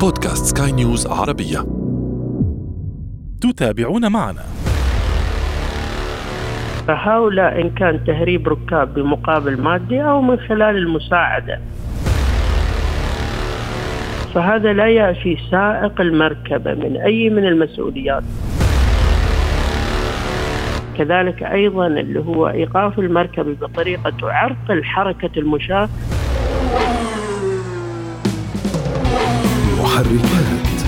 بودكاست سكاي نيوز عربية. تتابعون معنا. فهؤلاء إن كان تهريب ركاب بمقابل مادي أو من خلال المساعدة. فهذا لا يعفي سائق المركبة من أي من المسؤوليات. كذلك أيضا اللي هو إيقاف المركبة بطريقة تعرقل حركة المشاة محركات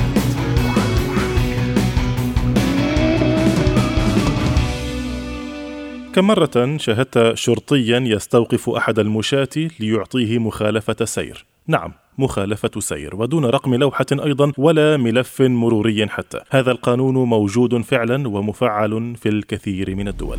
كم مرة شاهدت شرطيا يستوقف أحد المشاة ليعطيه مخالفة سير. نعم مخالفة سير ودون رقم لوحة أيضا ولا ملف مروري حتى. هذا القانون موجود فعلا ومفعل في الكثير من الدول.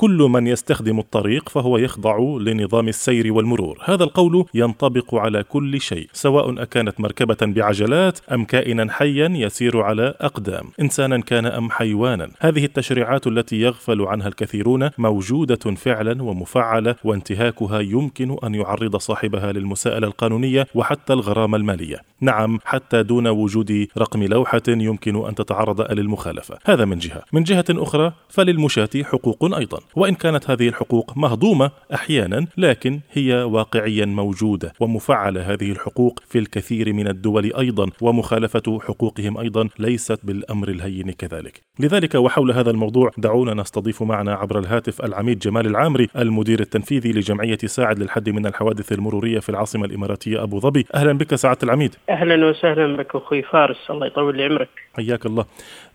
كل من يستخدم الطريق فهو يخضع لنظام السير والمرور. هذا القول ينطبق على كل شيء سواء أكانت مركبة بعجلات أم كائنا حيا يسير على أقدام إنسانا كان أم حيوانا. هذه التشريعات التي يغفل عنها الكثيرون موجودة فعلا ومفعلة وانتهاكها يمكن أن يعرض صاحبها للمساءلة القانونية وحتى الغرامة المالية. نعم حتى دون وجود رقم لوحة يمكن أن تتعرض للمخالفة. هذا من جهة. من جهة أخرى فللمشاة حقوق أيضا. وإن كانت هذه الحقوق مهضومة أحيانا لكن هي واقعيا موجودة ومفعلة هذه الحقوق في الكثير من الدول أيضا ومخالفة حقوقهم أيضا ليست بالأمر الهين كذلك. لذلك وحول هذا الموضوع دعونا نستضيف معنا عبر الهاتف العميد جمال العامري المدير التنفيذي لجمعية ساعد للحد من الحوادث المرورية في العاصمة الإماراتية أبو ظبي. أهلا بك سعادة العميد. أهلا وسهلا بك أخوي فارس الله يطول عمرك. حياك الله.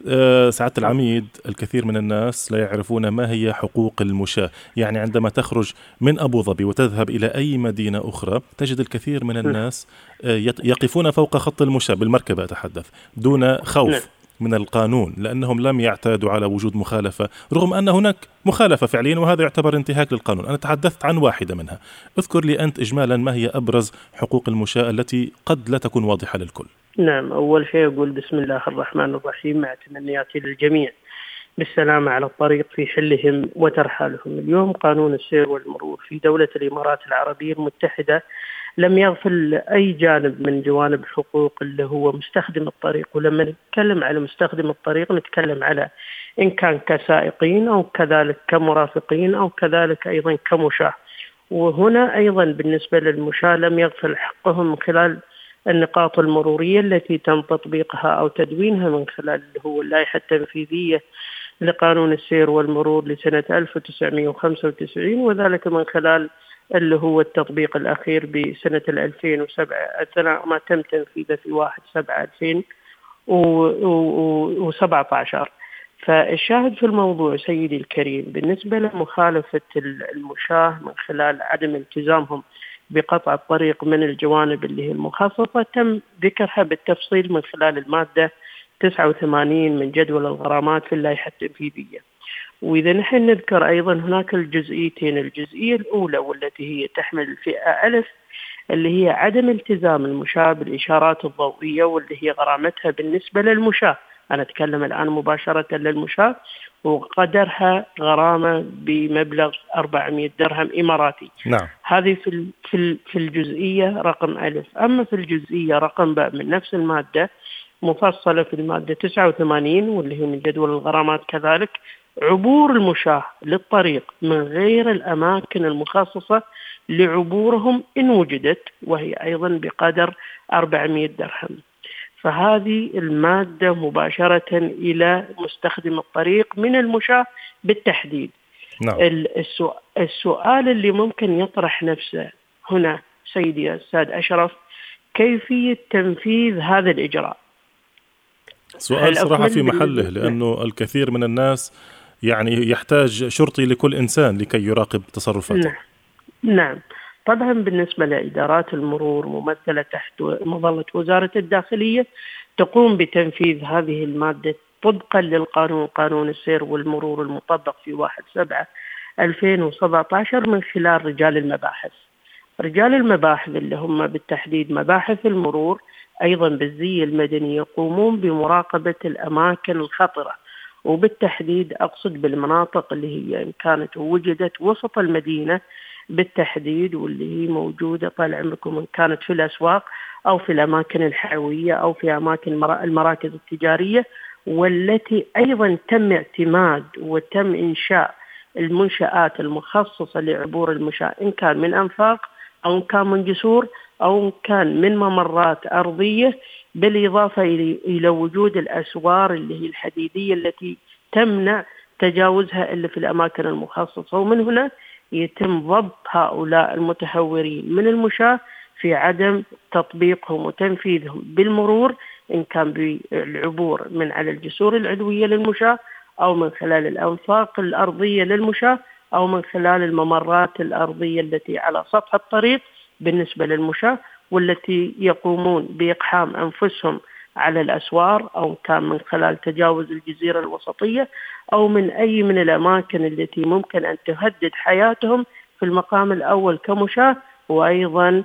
أه سعادة العميد الكثير من الناس لا يعرفون ما هي حقوق المشاة. يعني عندما تخرج من أبو ظبي وتذهب إلى أي مدينة أخرى تجد الكثير من الناس أه يقفون فوق خط المشاة بالمركبة أتحدث دون خوف. من القانون لأنهم لم يعتادوا على وجود مخالفة رغم أن هناك مخالفة فعليا وهذا يعتبر انتهاك للقانون. أنا تحدثت عن واحدة منها. اذكر لي أنت اجمالا ما هي أبرز حقوق المشاة التي قد لا تكون واضحة للكل. نعم أول شيء أقول بسم الله الرحمن الرحيم مع تمنياتي للجميع. بالسلامة على الطريق في حلهم وترحالهم. اليوم قانون السير والمرور في دولة الإمارات العربية المتحدة لم يغفل أي جانب من جوانب الحقوق اللي هو مستخدم الطريق. ولما نتكلم على مستخدم الطريق نتكلم على إن كان كسائقين أو كذلك كمرافقين أو كذلك أيضا كمشاة. وهنا أيضا بالنسبة للمشاة لم يغفل حقهم من خلال النقاط المرورية التي تم تطبيقها أو تدوينها من خلال اللي هو اللائحة التنفيذية لقانون السير والمرور لسنة 1995 وذلك من خلال اللي هو التطبيق الأخير بسنة 2007 أثناء ما تم تنفيذه في 1 7 2017 فالشاهد في الموضوع سيدي الكريم بالنسبة لمخالفة المشاة من خلال عدم التزامهم بقطع الطريق من الجوانب اللي هي المخصصة تم ذكرها بالتفصيل من خلال المادة 89 من جدول الغرامات في اللائحة التنفيذية. وإذا نحن نذكر أيضا هناك الجزئيتين الجزئية الأولى والتي هي تحمل الفئة ألف اللي هي عدم التزام المشاة بالإشارات الضوئية واللي هي غرامتها بالنسبة للمشاة. أنا أتكلم الآن مباشرة للمشاة. وقدرها غرامة بمبلغ 400 درهم إماراتي. نعم. هذه في في في الجزئية رقم ألف. أما في الجزئية رقم باء من نفس المادة مفصلة في المادة 89 واللي هي من جدول الغرامات كذلك عبور المشاة للطريق من غير الأماكن المخصصة لعبورهم إن وجدت وهي أيضا بقدر 400 درهم. فهذه المادة مباشرة إلى مستخدم الطريق من المشاة بالتحديد. نعم. السؤال اللي ممكن يطرح نفسه هنا سيدي الأستاذ أشرف كيفية تنفيذ هذا الإجراء؟ سؤال صراحة في محله لأنه الكثير من الناس يعني يحتاج شرطي لكل إنسان لكي يراقب تصرفاته. نعم. نعم. طبعا بالنسبة لإدارات المرور ممثلة تحت مظلة وزارة الداخلية تقوم بتنفيذ هذه المادة طبقا للقانون قانون السير والمرور المطبق في 1 7 2017 من خلال رجال المباحث. رجال المباحث اللي هم بالتحديد مباحث المرور أيضا بالزي المدني يقومون بمراقبة الأماكن الخطرة. وبالتحديد أقصد بالمناطق اللي هي إن كانت وجدت وسط المدينة بالتحديد واللي هي موجودة طال عمركم إن كانت في الأسواق أو في الأماكن الحيوية أو في أماكن المراكز التجارية والتي أيضا تم اعتماد وتم إنشاء المنشآت المخصصة لعبور المشاة إن كان من أنفاق أو إن كان من جسور أو إن كان من ممرات أرضية بالإضافة إلى وجود الأسوار اللي هي الحديدية التي تمنع تجاوزها إلا في الأماكن المخصصة. ومن هنا يتم ضبط هؤلاء المتهورين من المشاة في عدم تطبيقهم وتنفيذهم بالمرور إن كان بالعبور من على الجسور العلوية للمشاة أو من خلال الأنفاق الأرضية للمشاة أو من خلال الممرات الأرضية التي على سطح الطريق بالنسبة للمشاة. والتي يقومون بإقحام أنفسهم على الأسوار أو كان من خلال تجاوز الجزيرة الوسطية أو من أي من الأماكن التي ممكن أن تهدد حياتهم في المقام الأول كمشاة. وأيضا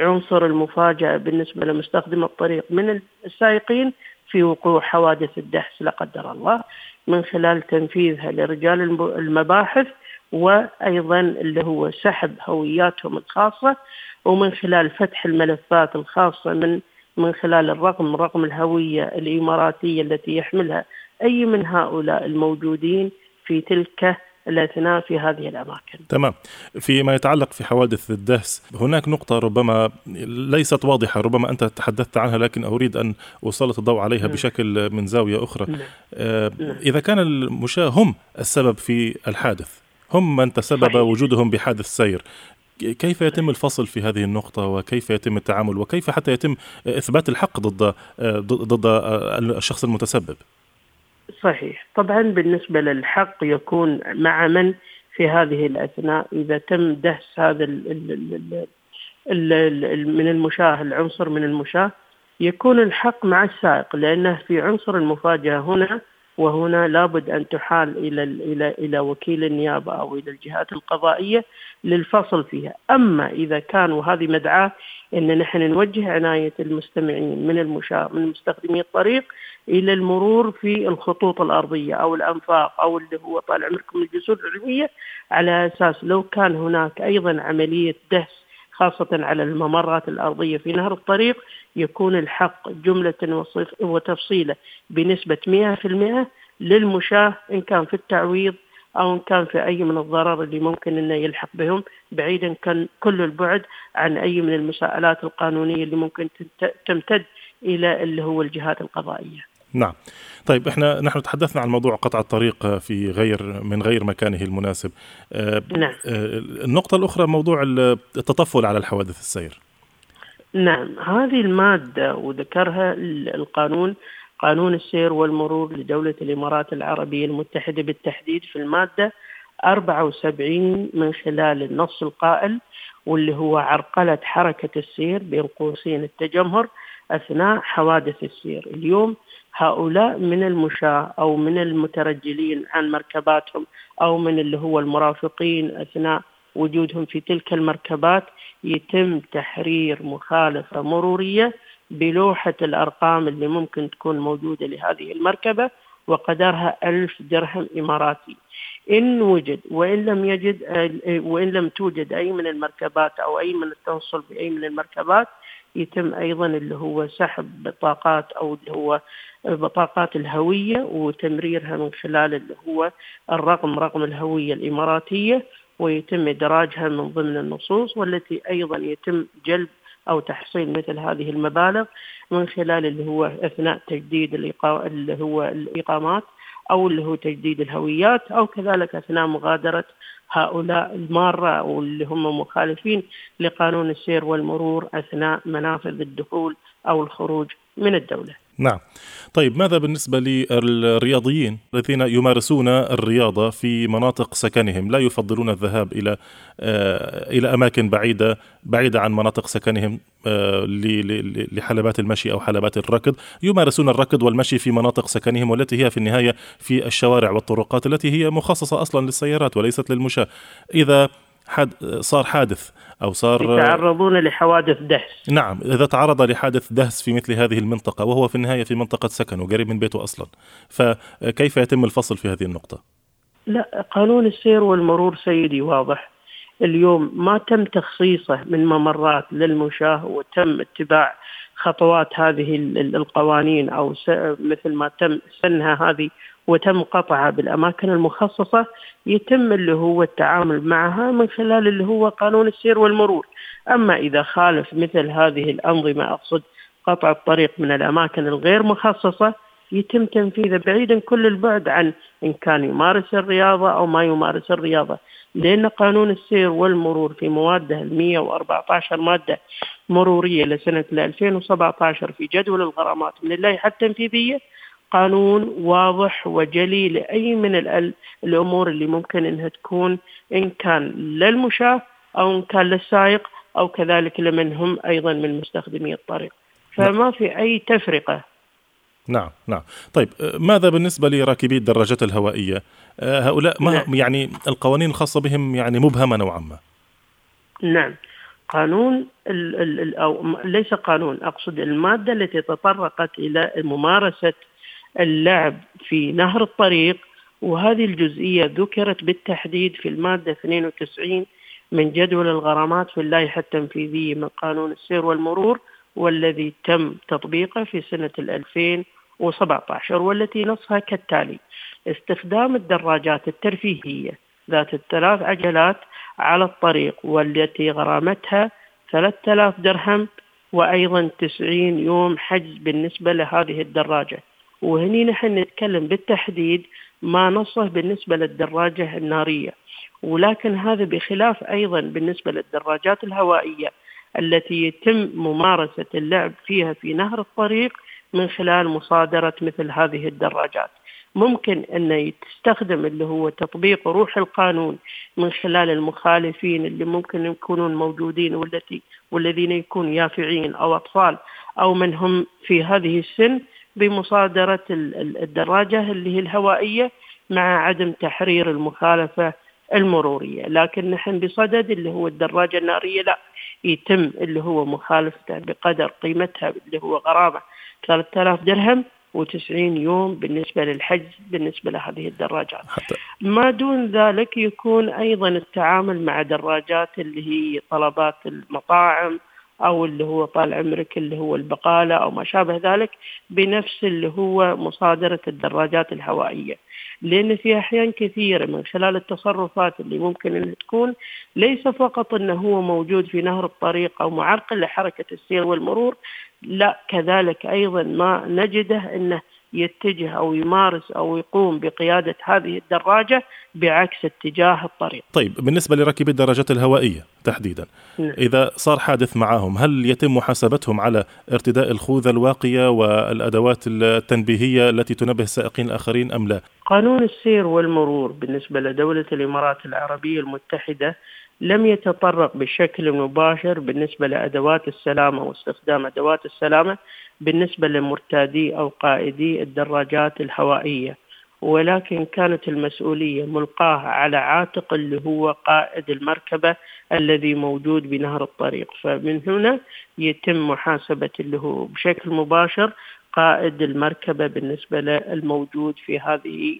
عنصر المفاجأة بالنسبة لمستخدم الطريق من السائقين في وقوع حوادث الدهس لا قدر الله من خلال تنفيذها لرجال المباحث وأيضا اللي هو سحب هوياتهم الخاصة ومن خلال فتح الملفات الخاصة من من خلال الرقم رقم الهوية الإماراتية التي يحملها أي من هؤلاء الموجودين في تلك الأثناء في هذه الأماكن. تمام. فيما يتعلق في حوادث الدهس، هناك نقطة ربما ليست واضحة، ربما أنت تحدثت عنها لكن أريد أن أسلط الضوء عليها نعم. بشكل من زاوية أخرى. نعم. آه نعم. إذا كان المشاة هم السبب في الحادث، هم من تسبب صحيح. وجودهم بحادث سير، كيف يتم الفصل في هذه النقطة؟ وكيف يتم التعامل؟ وكيف حتى يتم إثبات الحق ضد ضد الشخص المتسبب؟ صحيح. طبعا بالنسبة للحق يكون مع من في هذه الأثناء؟ إذا تم دهس هذا ال ال ال من المشاه العنصر من المشاه يكون الحق مع السائق لأنه في عنصر المفاجأة هنا وهنا لابد أن تحال إلى إلى إلى وكيل النيابة أو إلى الجهات القضائية للفصل فيها، أما إذا كان وهذه مدعاة إن نحن نوجه عناية المستمعين من المشاة من مستخدمي الطريق إلى المرور في الخطوط الأرضية أو الأنفاق أو اللي هو طال عمركم الجسور العلويه على أساس لو كان هناك أيضا عملية دهس خاصة على الممرات الأرضية في نهر الطريق يكون الحق جملة وتفصيلة بنسبة 100% للمشاة إن كان في التعويض أو إن كان في أي من الضرر اللي ممكن أنه يلحق بهم بعيدا كان كل البعد عن أي من المساءلات القانونية اللي ممكن تمتد إلى اللي هو الجهات القضائية. نعم. طيب إحنا نحن تحدثنا عن موضوع قطع الطريق في غير من غير مكانه المناسب. آه، نعم. آه، النقطة الأخرى موضوع التطفل على الحوادث السير. نعم هذه المادة وذكرها القانون قانون السير والمرور لدولة الإمارات العربية المتحدة بالتحديد في المادة 74 من خلال النص القائل واللي هو عرقلة حركة السير بين قوسين التجمهر أثناء حوادث السير. اليوم هؤلاء من المشاة أو من المترجلين عن مركباتهم أو من اللي هو المرافقين أثناء وجودهم في تلك المركبات يتم تحرير مخالفة مرورية بلوحة الأرقام اللي ممكن تكون موجودة لهذه المركبة وقدرها ألف درهم إماراتي. إن وجد وإن لم يجد وإن لم توجد أي من المركبات أو أي من التوصل بأي من المركبات يتم أيضا اللي هو سحب بطاقات أو اللي هو بطاقات الهوية وتمريرها من خلال اللي هو الرقم رقم الهوية الإماراتية ويتم إدراجها من ضمن النصوص والتي أيضا يتم جلب أو تحصيل مثل هذه المبالغ من خلال اللي هو أثناء تجديد اللي هو الإقامات أو اللي هو تجديد الهويات أو كذلك أثناء مغادرة هؤلاء المارة واللي هم مخالفين لقانون السير والمرور أثناء منافذ الدخول أو الخروج من الدولة. نعم. طيب ماذا بالنسبة للرياضيين الذين يمارسون الرياضة في مناطق سكنهم؟ لا يفضلون الذهاب إلى آه، إلى أماكن بعيدة بعيدة عن مناطق سكنهم آه، لحلبات المشي أو حلبات الركض. يمارسون الركض والمشي في مناطق سكنهم والتي هي في النهاية في الشوارع والطرقات التي هي مخصصة أصلا للسيارات وليست للمشاة. إذا حد صار حادث أو صار يتعرضون لحوادث دهس نعم إذا تعرض لحادث دهس في مثل هذه المنطقة وهو في النهاية في منطقة سكن وقريب من بيته أصلا فكيف يتم الفصل في هذه النقطة؟ لا قانون السير والمرور سيدي واضح اليوم ما تم تخصيصه من ممرات للمشاة وتم اتباع خطوات هذه القوانين أو مثل ما تم سنها هذه وتم قطعها بالأماكن المخصصة يتم اللي هو التعامل معها من خلال اللي هو قانون السير والمرور، أما إذا خالف مثل هذه الأنظمة أقصد قطع الطريق من الأماكن الغير مخصصة يتم تنفيذه بعيدا كل البعد عن إن كان يمارس الرياضة أو ما يمارس الرياضة، لأن قانون السير والمرور في مواده ال 114 مادة مرورية لسنة 2017 في جدول الغرامات من اللائحة التنفيذية قانون واضح وجلي لأي من الأمور اللي ممكن إنها تكون إن كان للمشاة أو إن كان للسائق أو كذلك لمن هم أيضا من مستخدمي الطريق. فما في أي تفرقة. نعم نعم. طيب ماذا بالنسبة لراكبي الدراجات الهوائية؟ هؤلاء ما نعم. يعني القوانين الخاصة بهم يعني مبهمة نوعا ما؟ نعم. قانون ال ال أو ليس قانون أقصد المادة التي تطرقت إلى ممارسة اللعب في نهر الطريق وهذه الجزئية ذكرت بالتحديد في المادة 92 من جدول الغرامات في اللائحة التنفيذية من قانون السير والمرور والذي تم تطبيقه في سنة 2017 والتي نصها كالتالي استخدام الدراجات الترفيهية ذات الثلاث عجلات على الطريق والتي غرامتها 3000 درهم وأيضا 90 يوم حجز بالنسبة لهذه الدراجة. وهني نحن نتكلم بالتحديد ما نصه بالنسبة للدراجة النارية. ولكن هذا بخلاف أيضا بالنسبة للدراجات الهوائية التي يتم ممارسة اللعب فيها في نهر الطريق من خلال مصادرة مثل هذه الدراجات. ممكن أن تستخدم اللي هو تطبيق روح القانون من خلال المخالفين اللي ممكن يكونون موجودين والتي والذين يكون يافعين أو أطفال أو من هم في هذه السن بمصادرة الدراجة اللي هي الهوائية مع عدم تحرير المخالفة المرورية. لكن نحن بصدد اللي هو الدراجة النارية لا يتم اللي هو مخالفته بقدر قيمتها اللي هو غرامة 3000 درهم و90 يوم بالنسبة للحجز بالنسبة لهذه الدراجات. ما دون ذلك يكون أيضا التعامل مع دراجات اللي هي طلبات المطاعم أو اللي هو طال عمرك اللي هو البقالة أو ما شابه ذلك بنفس اللي هو مصادرة الدراجات الهوائية. لأن في أحيان كثيرة من خلال التصرفات اللي ممكن ان تكون ليس فقط إنه هو موجود في نهر الطريق أو معرقل لحركة السير والمرور لا كذلك أيضا ما نجده إنه يتجه أو يمارس أو يقوم بقيادة هذه الدراجة بعكس اتجاه الطريق. طيب بالنسبة لراكبي الدراجات الهوائية تحديدا نعم. إذا صار حادث معهم هل يتم محاسبتهم على ارتداء الخوذة الواقية والأدوات التنبيهية التي تنبه السائقين الآخرين أم لا؟ قانون السير والمرور بالنسبة لدولة الإمارات العربية المتحدة لم يتطرق بشكل مباشر بالنسبة لأدوات السلامة واستخدام أدوات السلامة بالنسبة لمرتادي أو قائدي الدراجات الهوائية ولكن كانت المسؤولية ملقاة على عاتق اللي هو قائد المركبة الذي موجود بنهر الطريق. فمن هنا يتم محاسبة اللي هو بشكل مباشر قائد المركبة بالنسبة للموجود في هذه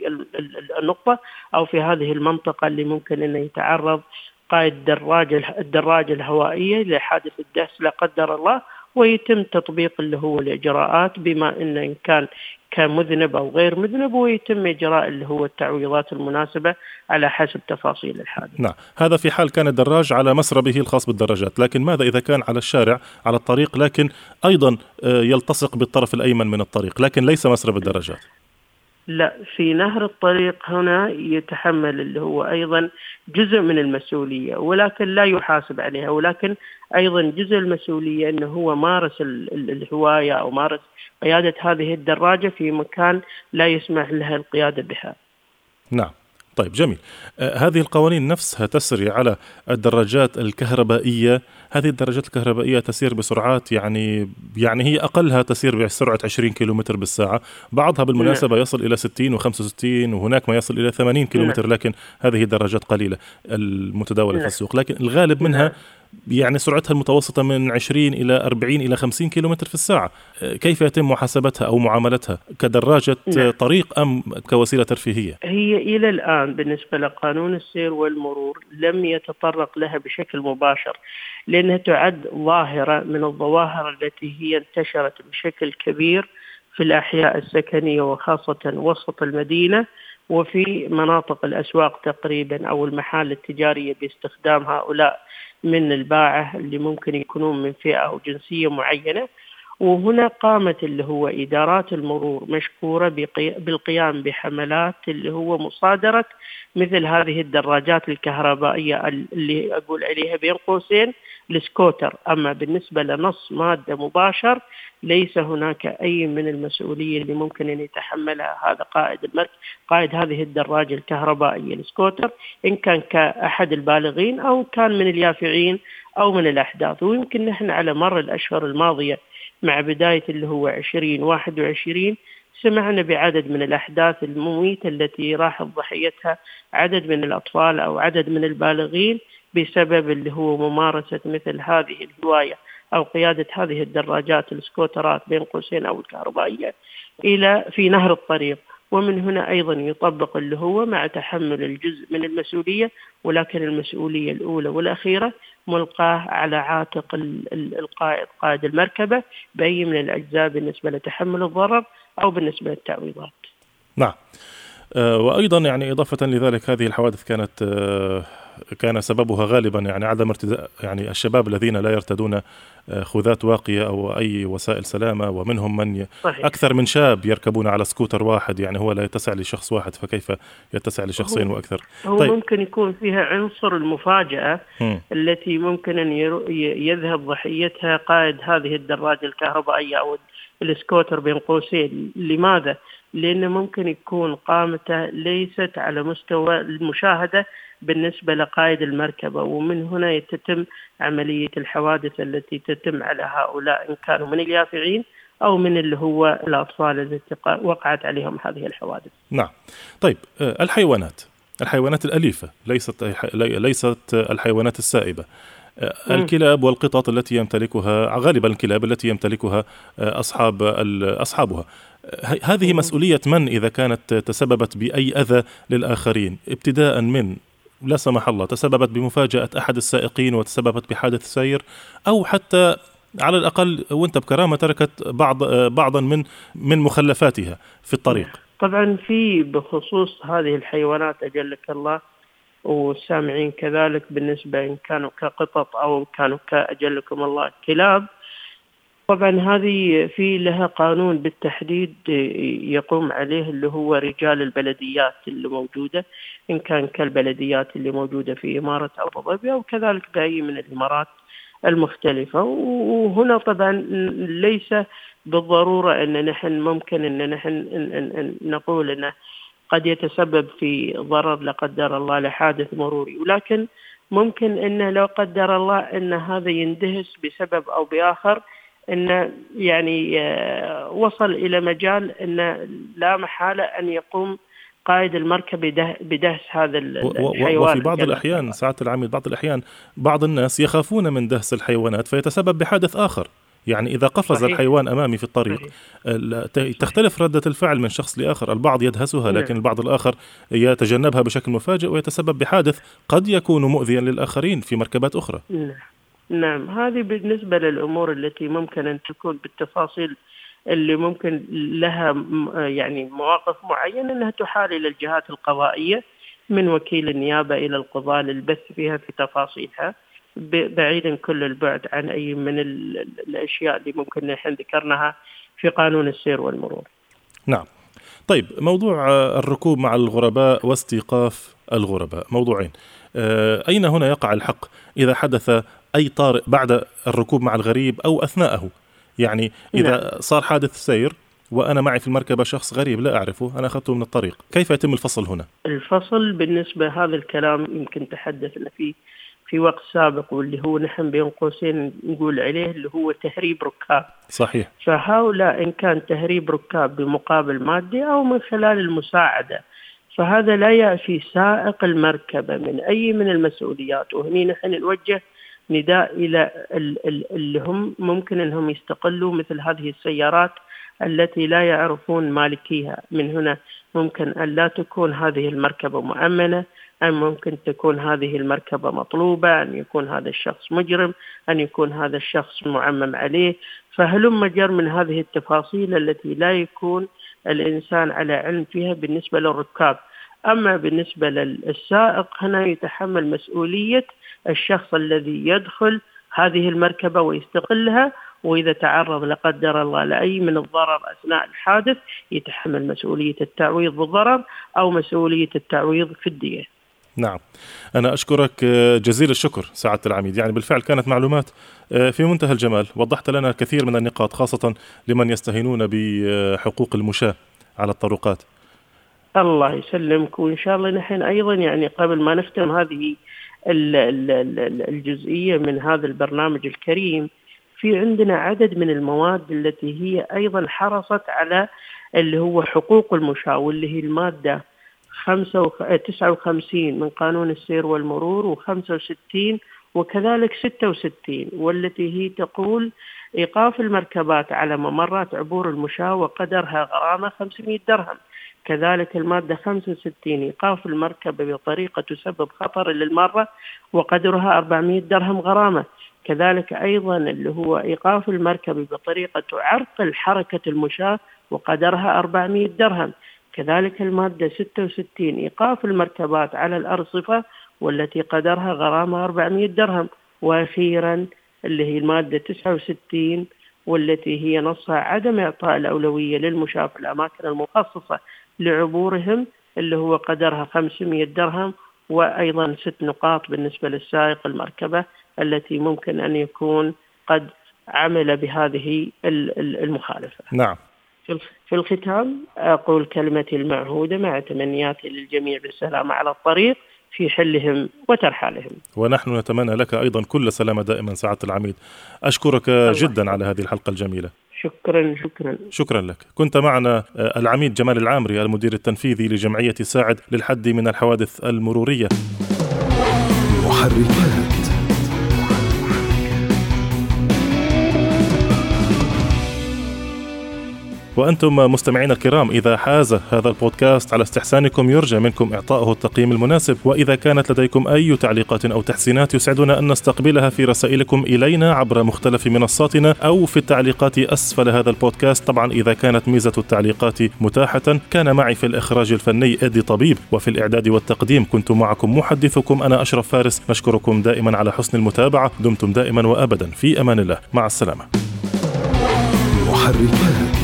النقطة أو في هذه المنطقة اللي ممكن أنه يتعرض قائد الدراجة الدراجة الهوائية لحادث الدهس لا قدر الله ويتم تطبيق اللي هو الإجراءات بما أن إن كان كان مذنب أو غير مذنب ويتم إجراء اللي هو التعويضات المناسبة على حسب تفاصيل الحادث نعم. هذا في حال كان الدراج على مسربه الخاص بالدراجات لكن ماذا إذا كان على الشارع على الطريق لكن أيضا آه، يلتصق بالطرف الأيمن من الطريق لكن ليس مسرب الدراجات؟ لا في نهر الطريق هنا يتحمل اللي هو أيضا جزء من المسؤولية ولكن لا يحاسب عليها ولكن أيضا جزء المسؤولية إنه هو مارس الهواية أو مارس قيادة هذه الدراجة في مكان لا يسمح لها القيادة بها. نعم. طيب جميل. آه هذه القوانين نفسها تسري على الدراجات الكهربائية. هذه الدراجات الكهربائية تسير بسرعات يعني يعني هي أقلها تسير بسرعة 20 كيلومتر بالساعة. بعضها بالمناسبة نعم. يصل إلى 60 و65 وهناك ما يصل إلى 80 كيلومتر نعم. لكن هذه درجات قليلة المتداولة في السوق. لكن الغالب منها يعني سرعتها المتوسطة من 20 إلى 40 إلى 50 كيلومتر في الساعة. كيف يتم محاسبتها أو معاملتها؟ كدراجة نعم. طريق أم كوسيلة ترفيهية؟ هي إلى الآن بالنسبة لقانون السير والمرور لم يتطرق لها بشكل مباشر لأنها تعد ظاهرة من الظواهر التي هي انتشرت بشكل كبير في الأحياء السكنية وخاصة وسط المدينة وفي مناطق الأسواق تقريبا أو المحال التجارية باستخدام هؤلاء. من الباعة اللي ممكن يكونون من فئة أو جنسية معينة. وهنا قامت اللي هو إدارات المرور مشكورة بالقيام بحملات اللي هو مصادرة مثل هذه الدراجات الكهربائية اللي أقول عليها بين قوسين السكوتر. أما بالنسبة لنص مادة مباشر ليس هناك أي من المسؤولية اللي ممكن أن يتحملها هذا قائد المركب قائد هذه الدراجة الكهربائية. السكوتر إن كان كأحد البالغين أو كان من اليافعين أو من الأحداث. ويمكن نحن على مر الأشهر الماضية مع بداية اللي هو 2021 سمعنا بعدد من الأحداث المميتة التي راح ضحيتها عدد من الأطفال أو عدد من البالغين بسبب اللي هو ممارسة مثل هذه الهواية أو قيادة هذه الدراجات السكوترات بين قوسين أو الكهربائية إلى في نهر الطريق. ومن هنا أيضا يطبق اللي هو مع تحمل الجزء من المسؤولية ولكن المسؤولية الأولى والأخيرة ملقاه على عاتق القائد قائد المركبة بأي من الأجزاء بالنسبة لتحمل الضرر أو بالنسبة للتعويضات. نعم. آه، وأيضا يعني إضافة لذلك هذه الحوادث كانت آه، كان سببها غالبا يعني عدم ارتداء يعني الشباب الذين لا يرتدون آه، خوذات واقية أو أي وسائل سلامة ومنهم من صحيح. أكثر من شاب يركبون على سكوتر واحد يعني هو لا يتسع لشخص واحد فكيف يتسع لشخصين هو وأكثر هو طيب. ممكن يكون فيها عنصر المفاجأة م. التي ممكن أن يذهب ضحيتها قائد هذه الدراجة الكهربائية أو السكوتر بين قوسين لماذا؟ لأنه ممكن يكون قامته ليست على مستوى المشاهدة بالنسبة لقائد المركبة ومن هنا تتم عملية الحوادث التي تتم على هؤلاء إن كانوا من اليافعين أو من اللي هو الأطفال التي وقعت عليهم هذه الحوادث. نعم. طيب آه، الحيوانات. الحيوانات الأليفة ليست ليست الحيوانات السائبة. آه، الكلاب والقطط التي يمتلكها غالبا الكلاب التي يمتلكها آه، أصحاب أصحابها. هذه مسؤولية من إذا كانت تسببت بأي أذى للآخرين؟ ابتداء من لا سمح الله تسببت بمفاجأة أحد السائقين وتسببت بحادث سير أو حتى على الأقل وأنت بكرامة تركت بعض بعضا من من مخلفاتها في الطريق. طبعا في بخصوص هذه الحيوانات أجلك الله والسامعين كذلك بالنسبة إن كانوا كقطط أو كانوا كأجلكم الله كلاب طبعا هذه في لها قانون بالتحديد يقوم عليه اللي هو رجال البلديات اللي موجودة إن كان كالبلديات اللي موجودة في إمارة أبو ظبي أو كذلك بأي من الإمارات المختلفة. وهنا طبعا ليس بالضرورة أن نحن ممكن أن نحن نقول أنه قد يتسبب في ضرر لا قدر الله لحادث مروري. ولكن ممكن أنه لو قدر الله أن هذا يندهس بسبب أو بآخر انه يعني آه، وصل إلى مجال انه لا محالة أن يقوم قائد المركب بدهس هذا الحيوان وفي بعض الأحيان ساعه العميد بعض الأحيان بعض الناس يخافون من دهس الحيوانات فيتسبب بحادث آخر يعني إذا قفز صحيح. الحيوان أمامي في الطريق صحيح. تختلف ردة الفعل من شخص لآخر البعض يدهسها نعم. لكن البعض الآخر يتجنبها بشكل مفاجئ ويتسبب بحادث قد يكون مؤذيا للآخرين في مركبات أخرى نعم. نعم هذه بالنسبة للأمور التي ممكن أن تكون بالتفاصيل اللي ممكن لها يعني مواقف معينة أنها تحال إلى الجهات القضائية من وكيل النيابة إلى القضاء للبث فيها في تفاصيلها بعيدا كل البعد عن أي من الأشياء اللي ممكن نحن ذكرناها في قانون السير والمرور. نعم. طيب موضوع الركوب مع الغرباء واستيقاف الغرباء. موضوعين. آه، أين هنا يقع الحق إذا حدث أي طارئ بعد الركوب مع الغريب أو أثناءه. يعني إذا نعم. صار حادث سير وأنا معي في المركبة شخص غريب لا أعرفه أنا أخذته من الطريق. كيف يتم الفصل هنا؟ الفصل بالنسبة هذا الكلام يمكن تحدثنا فيه في وقت سابق واللي هو نحن بين قوسين نقول عليه اللي هو تهريب ركاب. صحيح. فهؤلاء إن كان تهريب ركاب بمقابل مادي أو من خلال المساعدة فهذا لا يعفي سائق المركبة من أي من المسؤوليات. وهني نحن نوجه نداء إلى اللي هم ممكن أنهم يستقلوا مثل هذه السيارات التي لا يعرفون مالكيها. من هنا ممكن أن لا تكون هذه المركبة مؤمنة أن ممكن تكون هذه المركبة مطلوبة أن يكون هذا الشخص مجرم أن يكون هذا الشخص معمم عليه. فهلم جر من هذه التفاصيل التي لا يكون الإنسان على علم فيها بالنسبة للركاب. أما بالنسبة للسائق هنا يتحمل مسؤولية الشخص الذي يدخل هذه المركبة ويستقلها وإذا تعرض لا قدر الله لأي من الضرر أثناء الحادث يتحمل مسؤولية التعويض بالضرر أو مسؤولية التعويض في الدية. نعم. أنا أشكرك جزيل الشكر سعادة العميد. يعني بالفعل كانت معلومات آه، في منتهى الجمال. وضحت لنا الكثير من النقاط خاصة لمن يستهينون بحقوق المشاة على الطرقات الله يسلمك وإن شاء الله نحن أيضا يعني قبل ما نختم هذه الجزئية من هذا البرنامج الكريم في عندنا عدد من المواد التي هي أيضا حرصت على اللي هو حقوق المشاة واللي هي المادة 59 من قانون السير والمرور و65 وكذلك 66 والتي هي تقول إيقاف المركبات على ممرات عبور المشاة وقدرها غرامة 500 درهم. كذلك المادة 65 إيقاف المركبة بطريقة تسبب خطر للمارة وقدرها 400 درهم غرامة. كذلك أيضا اللي هو إيقاف المركبة بطريقة تعرقل حركة المشاة وقدرها 400 درهم. كذلك المادة 66 إيقاف المركبات على الأرصفة والتي قدرها غرامة 400 درهم. وأخيرا اللي هي المادة 69 والتي هي نصها عدم إعطاء الأولوية للمشاة في الأماكن المخصصة. لعبورهم اللي هو قدرها 500 درهم وأيضا ست نقاط بالنسبة للسائق المركبة التي ممكن أن يكون قد عمل بهذه المخالفة. نعم. في الختام أقول كلمتي المعهودة مع تمنياتي للجميع بالسلامة على الطريق في حلهم وترحالهم. ونحن نتمنى لك أيضا كل سلامة دائما سعادة العميد. أشكرك جدا على هذه الحلقة الجميلة. شكرا شكرا. شكرا لك. كنت معنا آه، العميد جمال العامري المدير التنفيذي لجمعية ساعد للحد من الحوادث المرورية. محركات. وأنتم مستمعينا الكرام إذا حاز هذا البودكاست على استحسانكم يرجى منكم إعطائه التقييم المناسب. وإذا كانت لديكم أي تعليقات أو تحسينات يسعدنا أن نستقبلها في رسائلكم إلينا عبر مختلف منصاتنا أو في التعليقات أسفل هذا البودكاست. طبعا إذا كانت ميزة التعليقات متاحة كان معي في الإخراج الفني إدي طبيب. وفي الإعداد والتقديم كنت معكم محدثكم أنا أشرف فارس. نشكركم دائما على حسن المتابعة. دمتم دائما وأبدا. في أمان الله. مع السلامة. محركات.